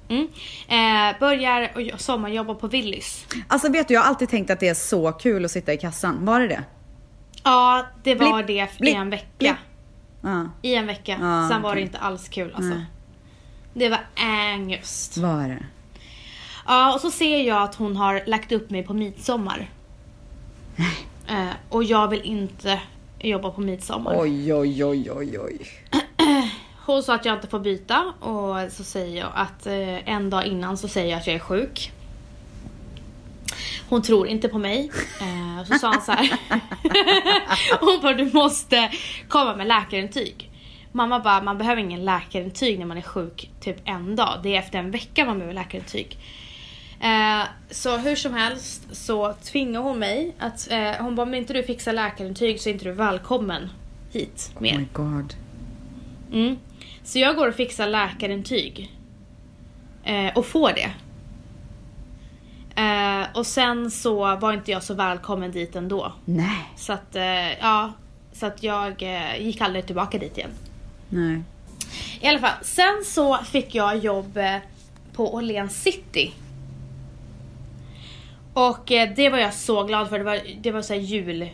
Mm. Eh, börjar och sommarjobba på Willys. Alltså vet du, jag har alltid tänkt att det är så kul att sitta i kassan. Var det det? Ja, det var Blipp, det i en vecka. blipp. Ja, I en vecka. Ah, Sen var det inte alls kul alltså. Nej. Det var ångest. var det? Ja, och så ser jag att hon har lagt upp mig på midsommar. Eh, och jag vill inte jobba på midsommar. Oj, oj, oj, oj, oj. Hon sa att jag inte får byta och så säger jag att eh, en dag innan så säger jag att jag är sjuk. Hon tror inte på mig. Eh, och så sa han så här. Hon bara du måste komma med läkarintyg. Mamma bara man behöver ingen läkarintyg när man är sjuk typ en dag. Det är efter en vecka man behöver läkarintyg. Eh, så hur som helst så tvingar hon mig att, eh, hon bara om inte du fixar läkarintyg så är inte du välkommen hit mer. Oh my god. Mm. Så jag går och fixar läkarintyg. Eh, och får det. Eh, och sen så var inte jag så välkommen dit ändå. Nej. Så att, eh, ja. Så att jag eh, gick aldrig tillbaka dit igen. Nej. I alla fall, sen så fick jag jobb eh, på Åhléns City. Och eh, det var jag så glad för. Det var, det var så här jul,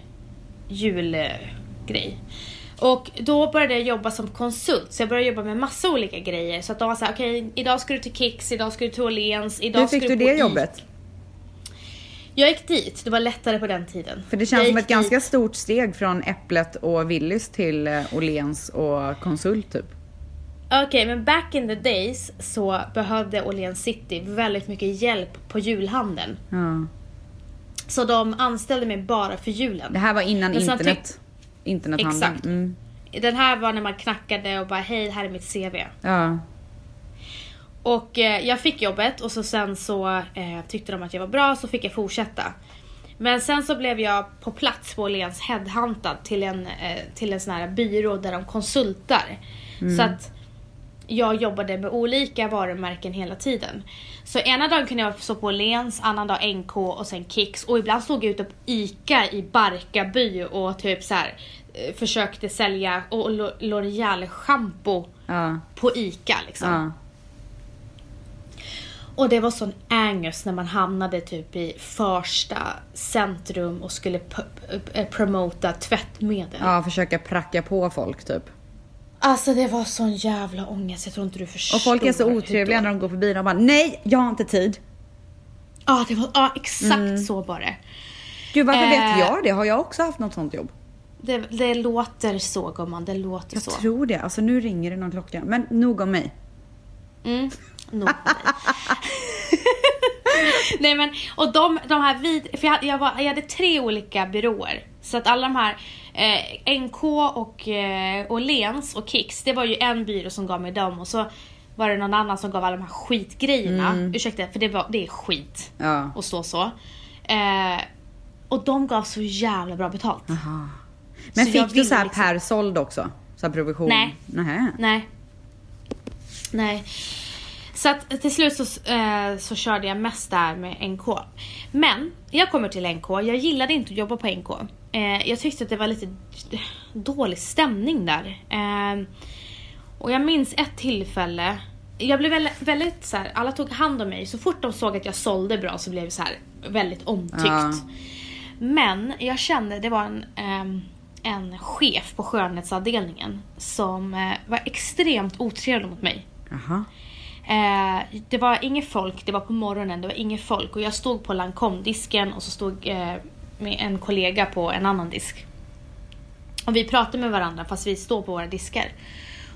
julgrej. Och då började jag jobba som konsult, så jag började jobba med massa olika grejer. Så att de var såhär, okej idag ska du till Kicks, idag ska du till Åhléns, idag Hur ska fick du du på det I- jobbet? Jag gick dit, det var lättare på den tiden. För det känns som ett ganska dit- stort steg från Äpplet och Willys till eh, Åhléns och konsult typ. Okej, men back in the days så behövde Åhléns City väldigt mycket hjälp på julhandeln. Ja. Så de anställde mig bara för julen. Det här var innan internet. Internethandeln. Exakt. Mm. Den här var när man knackade och bara hej, här är mitt CV. Ja. Och eh, jag fick jobbet och så sen så eh, tyckte de att jag var bra så fick jag fortsätta. Men sen så blev jag på plats på Åhléns headhuntad till en, eh, till en sån här byrå där de konsultar. Så att jag jobbade med olika varumärken hela tiden. Så ena dagen kunde jag stå på Åhléns, annan dag NK och sen Kicks och ibland stod jag ute på ICA i Barkarby och typ så här eh, försökte sälja L'Oreal shampoo Ja. på ICA liksom. Ja. Och det var sån angers när man hamnade typ i första centrum och skulle p- promota tvättmedel. ja, försöka pracka på folk typ. Alltså det var sån jävla ångest, jag tror inte du förstår. Och folk är så otrevliga när de går förbi och bara nej, jag har inte tid. Ja, det var ja, exakt så var det. Gud varför Eh. vet jag det? Har jag också haft något sånt jobb? Det, det låter så gumman, det låter Jag så. tror det. Alltså nu ringer det någon klocka. Men nog om mig. Mm, nog. Nej men, och de, de här vid, för jag, hade- jag, var, jag hade tre olika byråer. Så att alla de här, eh, NK och eh, Åhléns och Kicks, det var ju en byrå som gav mig dem och så var det någon annan som gav alla de här skitgrejerna. Ursäkta, för det, var, det är skit Ja. och stå så. Eh, och de gav så jävla bra betalt. Men Så fick du så här liksom- per såld också? Så här provision? Nej. Nähä. Nej. Nej. Så att till slut så, eh, så körde jag mest där med NK. Men jag kommer till NK, jag gillade inte att jobba på NK. Eh, jag tyckte att det var lite dålig stämning där. Eh, och jag minns ett tillfälle, jag blev väldigt, väldigt så här, alla tog hand om mig. Så fort de såg att jag sålde bra så blev det så här väldigt omtyckt. Ja. Men jag kände, det var en, ehm, en chef på skönhetsavdelningen som eh, var extremt otrevlig mot mig. Jaha. Eh, det var inget folk, det var på morgonen, det var inget folk och jag stod på Lancome-disken och så stod eh, med en kollega på en annan disk. Och vi pratade med varandra fast vi står på våra diskar.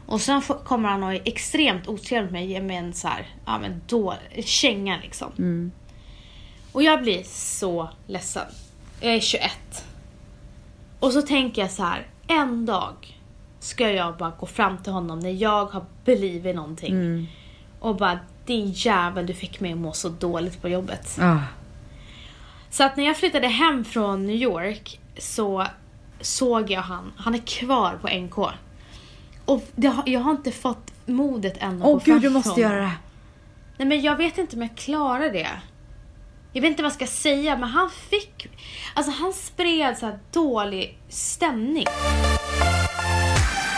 Och sen kommer han och är extremt otrevlig mot mig, ger mig en så här, ja men då, känga liksom. Och jag blir så ledsen. Jag är 21. Och så tänker jag så här, en dag ska jag bara gå fram till honom när jag har blivit någonting. Och bara, din jävel du fick mig att må så dåligt på jobbet. Ah. Så att när jag flyttade hem från New York så såg jag han, han är kvar på NK. Och har, jag har inte fått modet än att Åh gå fram gud, du måste honom. göra det. Nej men jag vet inte om jag klarar det. Jag vet inte vad jag ska säga men han fick, alltså han spred så dålig stämning.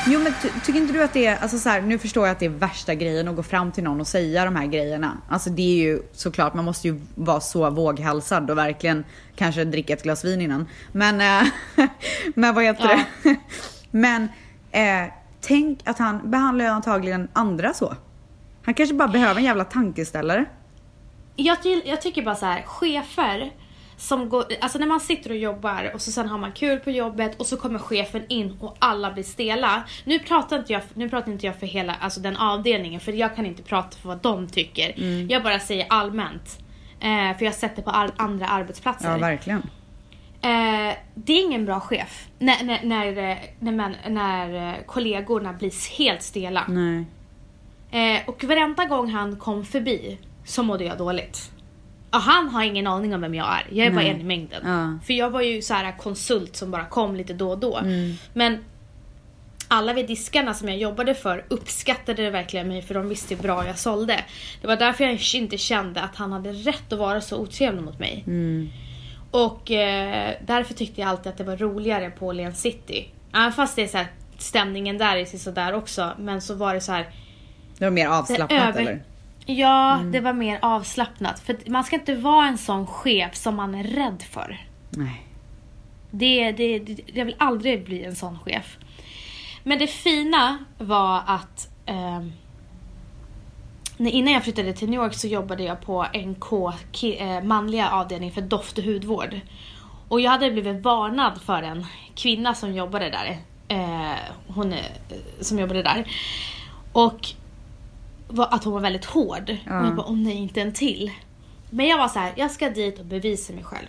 Jo men ty- tycker inte du att det är, alltså så här, nu förstår jag att det är värsta grejen att gå fram till någon och säga de här grejerna. Alltså det är ju såklart, man måste ju vara så våghalsad och verkligen kanske dricka ett glas vin innan. Men, eh, men vad heter Ja. det? Men eh, tänk att han behandlar ju antagligen andra så. Han kanske bara behöver en jävla tankeställare. Jag, jag tycker bara så här, chefer som går, alltså när man sitter och jobbar och så sen har man kul på jobbet och så kommer chefen in och alla blir stela. Nu pratar inte jag, nu pratar inte jag för hela, alltså den avdelningen för jag kan inte prata för vad de tycker. Jag bara säger allmänt. Eh, för jag har sett det på all, andra arbetsplatser. Ja, verkligen. Eh, det är ingen bra chef när, när, när, när, man, när eh, kollegorna blir helt stela. Nej. Eh, och varenda gång han kom förbi så mådde jag dåligt. Och han har ingen aning om vem jag är. Jag är bara Nej. en i mängden. Ja. För jag var ju så här konsult som bara kom lite då och då. Mm. Men alla vid diskarna som jag jobbade för uppskattade det verkligen mig för de visste hur bra jag sålde. Det var därför jag inte kände att han hade rätt att vara så otrevlig mot mig. Mm. Och eh, därför tyckte jag alltid att det var roligare på Åhléns City. Även fast det är så här, stämningen där är sådär också. Men så var det så här. Det var mer avslappnat över- eller? Ja, Mm. det var mer avslappnat. För man ska inte vara en sån chef som man är rädd för. Nej. Det, det, det, jag vill aldrig bli en sån chef. Men det fina var att när, innan jag flyttade till New York så jobbade jag på NK, eh, manliga avdelning för doft och hudvård. Och jag hade blivit varnad för en kvinna som jobbade där. Eh, hon eh, som jobbade där. Och att hon var väldigt hård. Ja. Och jag bara, åh nej, inte en till. Men jag var så här, jag ska dit och bevisa mig själv.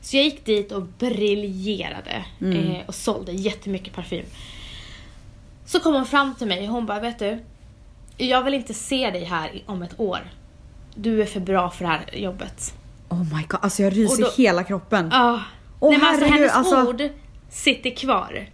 Så jag gick dit och briljerade eh, och sålde jättemycket parfym. Så kom hon fram till mig och hon bara, vet du? jag vill inte se dig här om ett år. Du är för bra för det här jobbet. Oh my god, alltså jag ryser i hela kroppen. Ja. Åh, Nej, men alltså, hennes alltså- ord sitter kvar.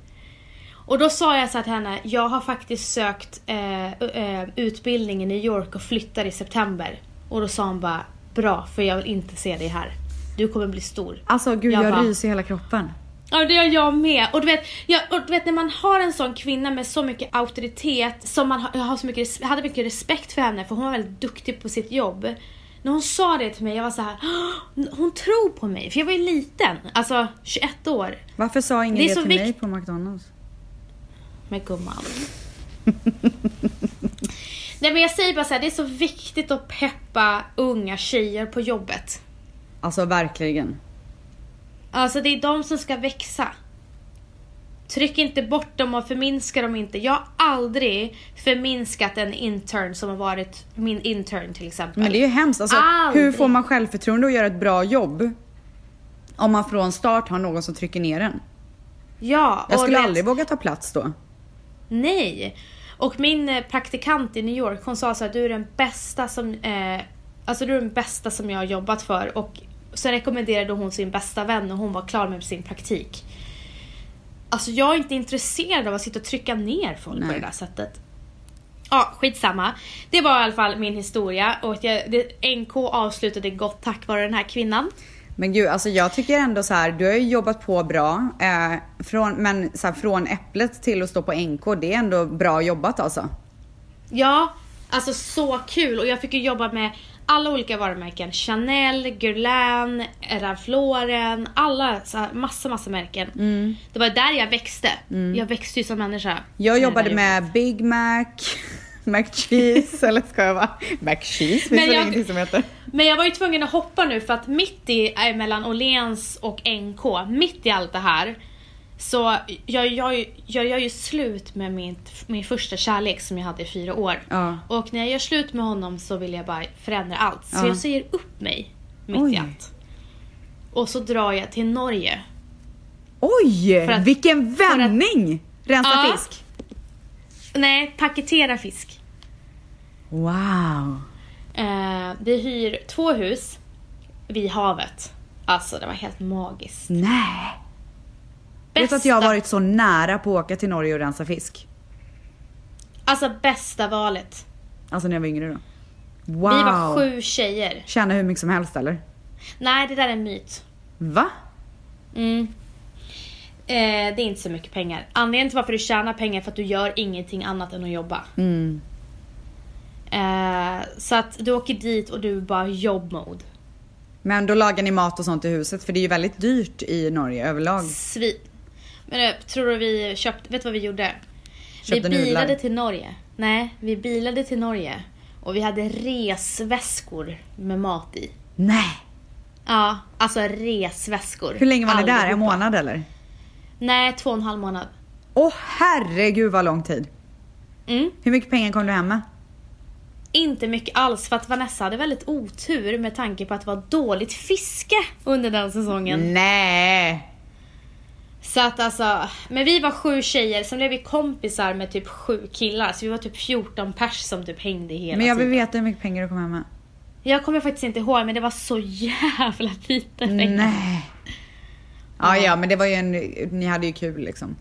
Och då sa jag så till henne, jag har faktiskt sökt eh, eh, utbildning i New York och flyttar i september. Och då sa hon bara, bra för jag vill inte se dig här. Du kommer bli stor. Alltså gud, Jag jag, bara- ryser i hela kroppen. Ja det gör jag med. Och du vet, jag, och du vet när man har en sån kvinna med så mycket auktoritet, som man har, jag har så mycket, jag hade mycket respekt för henne för hon var väldigt duktig på sitt jobb. När hon sa det till mig, jag var så här, "Åh, hon tror på mig. För jag var ju liten, alltså 21 år. Varför sa ingen Det det, till mig på McDonalds? Men gumman. Nej men jag säger bara så här, det är så viktigt att peppa unga tjejer på jobbet. Alltså verkligen. Alltså det är de som ska växa. Tryck inte bort dem och förminska dem inte. Jag har aldrig förminskat en intern som har varit min intern till exempel. Men det är ju hemskt. Alltså, Aldrig. hur får man självförtroende att göra ett bra jobb? Om man från start har någon som trycker ner en. Ja, Jag och skulle vet- aldrig våga ta plats då. Nej. Och min eh, praktikant i New York hon sa så här, du är den bästa som, eh, alltså du är den bästa som jag har jobbat för. Och så rekommenderade hon sin bästa vän och hon var klar med sin praktik. Alltså jag är inte intresserad av att sitta och trycka ner folk på Nej. det där sättet. Ja, skitsamma. Det var i alla fall min historia och jag, det, NK avslutade gott tack vare den här kvinnan. Men gud, alltså jag tycker ändå så här, du har ju jobbat på bra. Eh, från, men så här, från äpplet till att stå på NK, det är ändå bra jobbat alltså. Ja, alltså så kul och jag fick ju jobba med alla olika varumärken. Chanel, Guerlain, Ralph Lauren, alla så här, massa massa märken. Det var där jag växte. Jag växte ju som människa. Jag jobbade med Big Mac, McCheese, eller ska jag vara? McCheese finns väl jag- ingenting som heter? Men jag var ju tvungen att hoppa nu för att mitt i, äh, mellan Åhléns och NK, mitt i allt det här, så jag, jag, jag gör ju slut med min, min första kärlek som jag hade i fyra år. Ja. Och när jag gör slut med honom så vill jag bara förändra allt. Så Ja. jag säger upp mig mitt Oj. i allt. Och så drar jag till Norge. Oj, att- vilken vändning! Rensa Ja. fisk. Nej, paketera fisk. Wow. Eh, vi hyr två hus vid havet. Alltså det var helt magiskt. Nej. Vet du att jag har varit så nära på att åka till Norge och rensa fisk? Alltså bästa valet. Alltså när jag var yngre då. Wow. Vi var sju tjejer. Tjäna hur mycket som helst eller? Nej, det där är en myt. Va? Mm. Eh, det är inte så mycket pengar. Anledningen till varför du tjänar pengar är för att du gör ingenting annat än att jobba. Mm. Eh, så att du åker dit och du är bara jobbmode. Men då lagar ni mat och sånt i huset för det är ju väldigt dyrt i Norge överlag. Svin. Men eh, tror du vi köpte, vet du vad vi gjorde? Köpte vi bilade nudlar. till Norge. Nej, vi bilade till Norge. Och vi hade resväskor med mat i. Nej. Ja, alltså resväskor. Hur länge var ni där? En månad eller? Nej, två och en halv månad. Åh herregud vad lång tid. Mm. Hur mycket pengar kom du hem med? Inte mycket alls för att Vanessa hade väldigt otur med tanke på att det var dåligt fiske under den säsongen. Nej. Så att alltså, men vi var sju tjejer, sen blev vi kompisar med typ sju killar. Så vi var typ 14 pers som typ hängde hela Men jag vill tiden. veta hur mycket pengar du kom hem med. Jag kommer faktiskt inte ihåg men det var så jävla lite pengar. Nej. Ja, ja, men det var ju en, ni hade ju kul liksom.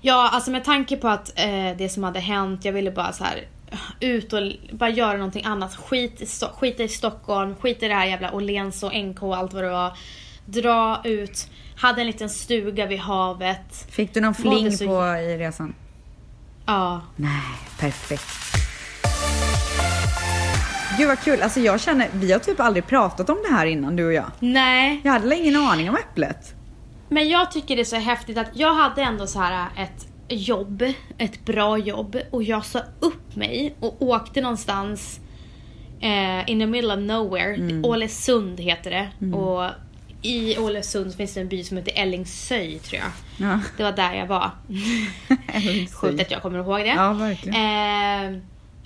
Ja, alltså med tanke på att eh, det som hade hänt, jag ville bara så här ut och bara göra någonting annat. Skit i, skita i Stockholm, skita i det här jävla Åhléns och NK och allt vad det var. Dra ut, hade en liten stuga vid havet. Fick du någon fling så- på i resan? Ja. Nej, perfekt. Gud vad kul, alltså jag känner, vi har typ aldrig pratat om det här innan du och jag. Nej, Jag hade ingen aning om äpplet. men jag tycker det är så häftigt att jag hade ändå så här ett jobb, ett bra jobb och jag sa upp mig och åkte någonstans eh, in the middle of nowhere. Ålesund heter det. Och i Ålesund finns det en by som heter Ällingsöj tror jag. Ja. Det var där jag var. Sjukt att jag kommer ihåg det. Ja, verkligen. Eh,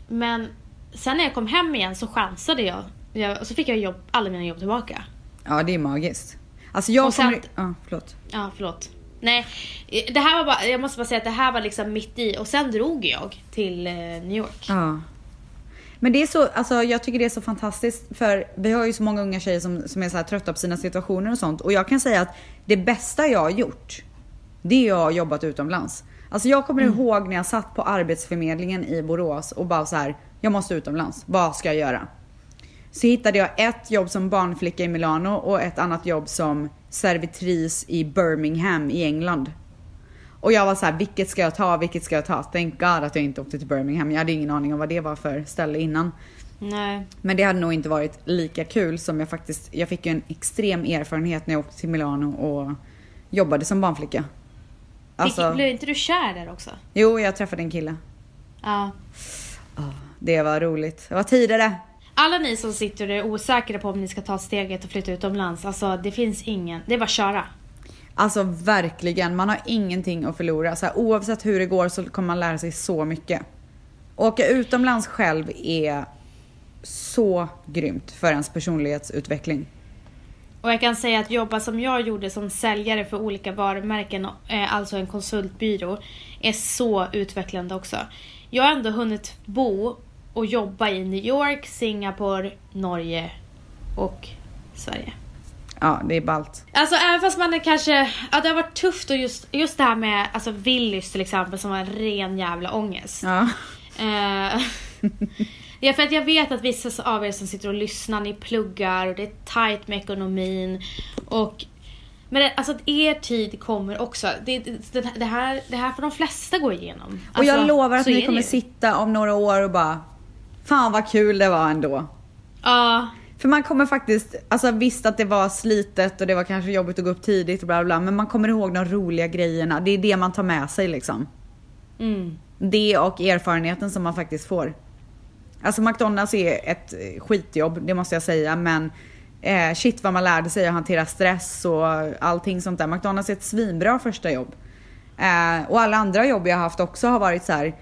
men sen när jag kom hem igen så chansade jag. jag och så fick jag jobb, alla mina jobb tillbaka. Ja, det är magiskt. Alltså jag Och sen- kommer... Ja, förlåt. Ja, förlåt. Nej, det här var bara, jag måste bara säga att det här var liksom mitt i och sen drog jag till eh, New York. Ja. Men det är så, alltså jag tycker det är så fantastiskt för vi har ju så många unga tjejer som, som är så här trötta på sina situationer och sånt. Och jag kan säga att det bästa jag har gjort, det är att jag har jobbat utomlands. Alltså jag kommer Mm. ihåg när jag satt på Arbetsförmedlingen i Borås och bara så här, jag måste utomlands. Vad ska jag göra? Så hittade jag ett jobb som barnflicka i Milano och ett annat jobb som servitris i Birmingham i England. Och jag var så här, vilket ska jag ta, vilket ska jag ta? Thank God att jag inte åkte till Birmingham. Jag hade ingen aning om vad det var för ställe innan. Nej. Men det hade nog inte varit lika kul som jag faktiskt, jag fick ju en extrem erfarenhet när jag åkte till Milano och jobbade som barnflicka. Alltså, blev inte du kär där också? jo jag träffade en kille. Ja. Det var roligt. Det var tidigare. Alla ni som sitter och är osäkra på om ni ska ta steget och flytta utomlands, alltså det finns ingen, det är bara att köra. Alltså verkligen, man har ingenting att förlora. Så här, oavsett hur det går så kommer man lära sig så mycket. Åka utomlands själv är så grymt för ens personlighetsutveckling. Och jag kan säga att jobba som jag gjorde som säljare för olika varumärken, eh, alltså en konsultbyrå, är så utvecklande också. Jag har ändå hunnit bo och jobba i New York, Singapore, Norge och Sverige. Ja, det är ballt. Alltså även fast man är kanske, ja det har varit tufft och just, just det här med alltså Willys till exempel som var en ren jävla ångest. Ja. Eh, ja, för att jag vet att vissa av er som sitter och lyssnar, ni pluggar och det är tight med ekonomin. Och, men det, alltså att er tid kommer också. Det, det, det, här, det här får de flesta gå igenom. Och jag Alltså, lovar att ni kommer sitta om några år och bara Fan vad kul det var ändå. Ja, För man kommer faktiskt, alltså visst att det var slitet och det var kanske jobbigt att gå upp tidigt och bla bla bla, men man kommer ihåg de roliga grejerna. Det är det man tar med sig liksom. mm. Det och erfarenheten som man faktiskt får. Alltså McDonalds är ett eh, skitjobb, det måste jag säga, men eh, shit vad man lärde sig att hantera stress och allting sånt där. McDonalds är ett svinbra första jobb. Eh, och alla andra jobb jag har haft också har varit så här.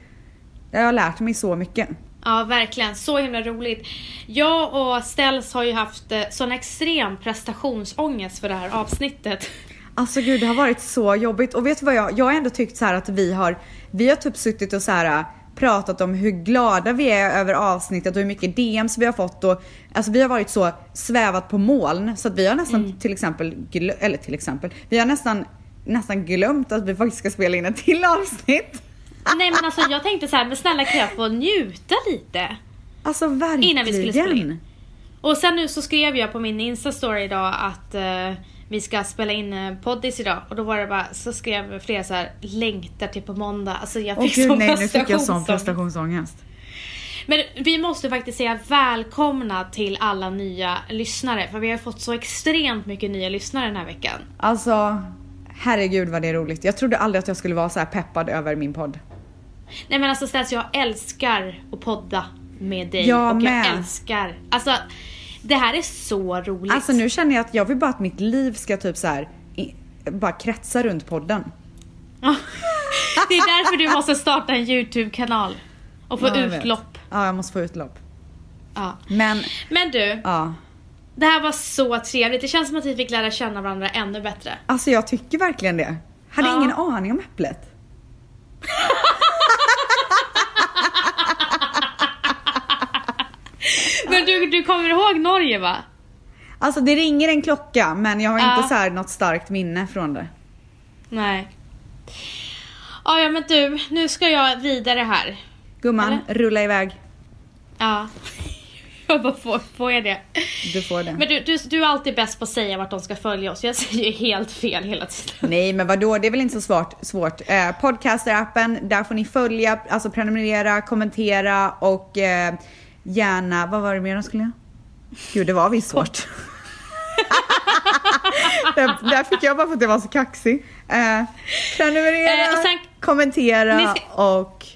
jag har lärt mig så mycket. Ja, verkligen. Så himla roligt. Jag och Stels har ju haft eh, sån extrem prestationsångest för det här avsnittet. Alltså gud det har varit så jobbigt och vet du vad jag, jag har ändå tyckt så att vi har, vi har typ suttit och så här pratat om hur glada vi är över avsnittet och hur mycket DMs vi har fått och alltså vi har varit så svävat på moln så att vi har nästan till exempel, eller till exempel, vi har nästan, nästan glömt att vi faktiskt ska spela in ett till avsnitt. Nej men alltså jag tänkte så här, men snälla kan jag få njuta lite? Alltså verkligen. Innan vi skulle spela in. Och sen nu så skrev jag på min Insta-story idag att eh, vi ska spela in eh, poddis idag och då var det bara, så skrev flera så här längtar till på måndag. Alltså jag Åh fick gud sån nej nu fick jag sån prestationsångest. Men vi måste faktiskt säga välkomna till alla nya lyssnare för vi har fått så extremt mycket nya lyssnare den här veckan. Alltså herregud vad det är roligt. Jag trodde aldrig att jag skulle vara så här peppad över min podd. Nej men alltså Stats, jag älskar att podda med dig Jag och med. jag älskar, alltså det här är så roligt. Alltså nu känner jag att jag vill bara att mitt liv ska typ så här i, bara kretsa runt podden. Det är därför du måste starta en YouTube-kanal. Och få Ja, jag vet. utlopp. Ja, jag måste få utlopp. Ja. Men Men du, ja, det här var så trevligt. Det känns som att vi fick lära känna varandra ännu bättre. alltså jag tycker verkligen det. Hade Ja. ingen aning om äpplet. Men du, du kommer ihåg Norge va? Alltså det ringer en klocka men jag har Ja. inte så här något starkt minne från det. Nej. Ja, ja men du, nu ska jag vidare här. Gumman, Eller? rulla iväg. Ja. Jag bara, får, får jag det? Du får det. Men du, du, du är alltid bäst på att säga vart de ska följa oss. Jag säger ju helt fel hela tiden. Nej men vadå, det är väl inte så svårt. svårt. Eh, Podcaster-appen, där får ni följa, alltså prenumerera, kommentera och eh, gärna, vad var det mer de skulle göra? Gud det var visst svårt. där, där fick jag bara för att jag var så kaxig. Eh, prenumerera, Eh, sen- kommentera Ni och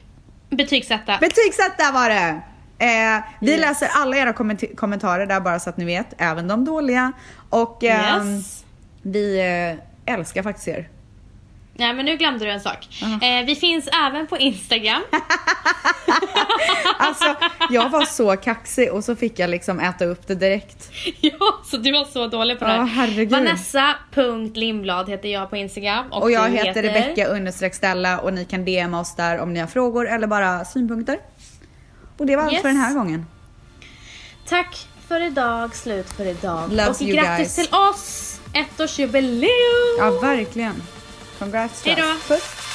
Betygsätta. betygsätta var det! Eh, vi Yes. läser alla era kommenta- kommentarer där bara så att ni vet, även de dåliga. Och ehm, Yes. vi eh, älskar faktiskt er. Nej men nu glömde du en sak. Aha. Eh, vi finns även på Instagram. Alltså, jag var så kaxig och så fick jag liksom äta upp det direkt. ja, så du var så dålig på det här. herregud. Vanessa.limblad heter jag på Instagram. Och, Och jag heter Rebecka understreck Stella och ni kan DMa oss där om ni har frågor eller bara synpunkter. Och det var allt Yes. för den här gången. Tack för idag, slut för idag. Loves och grattis guys. till oss! Ettårsjubileum! Ja, verkligen. Congrats us. Puss.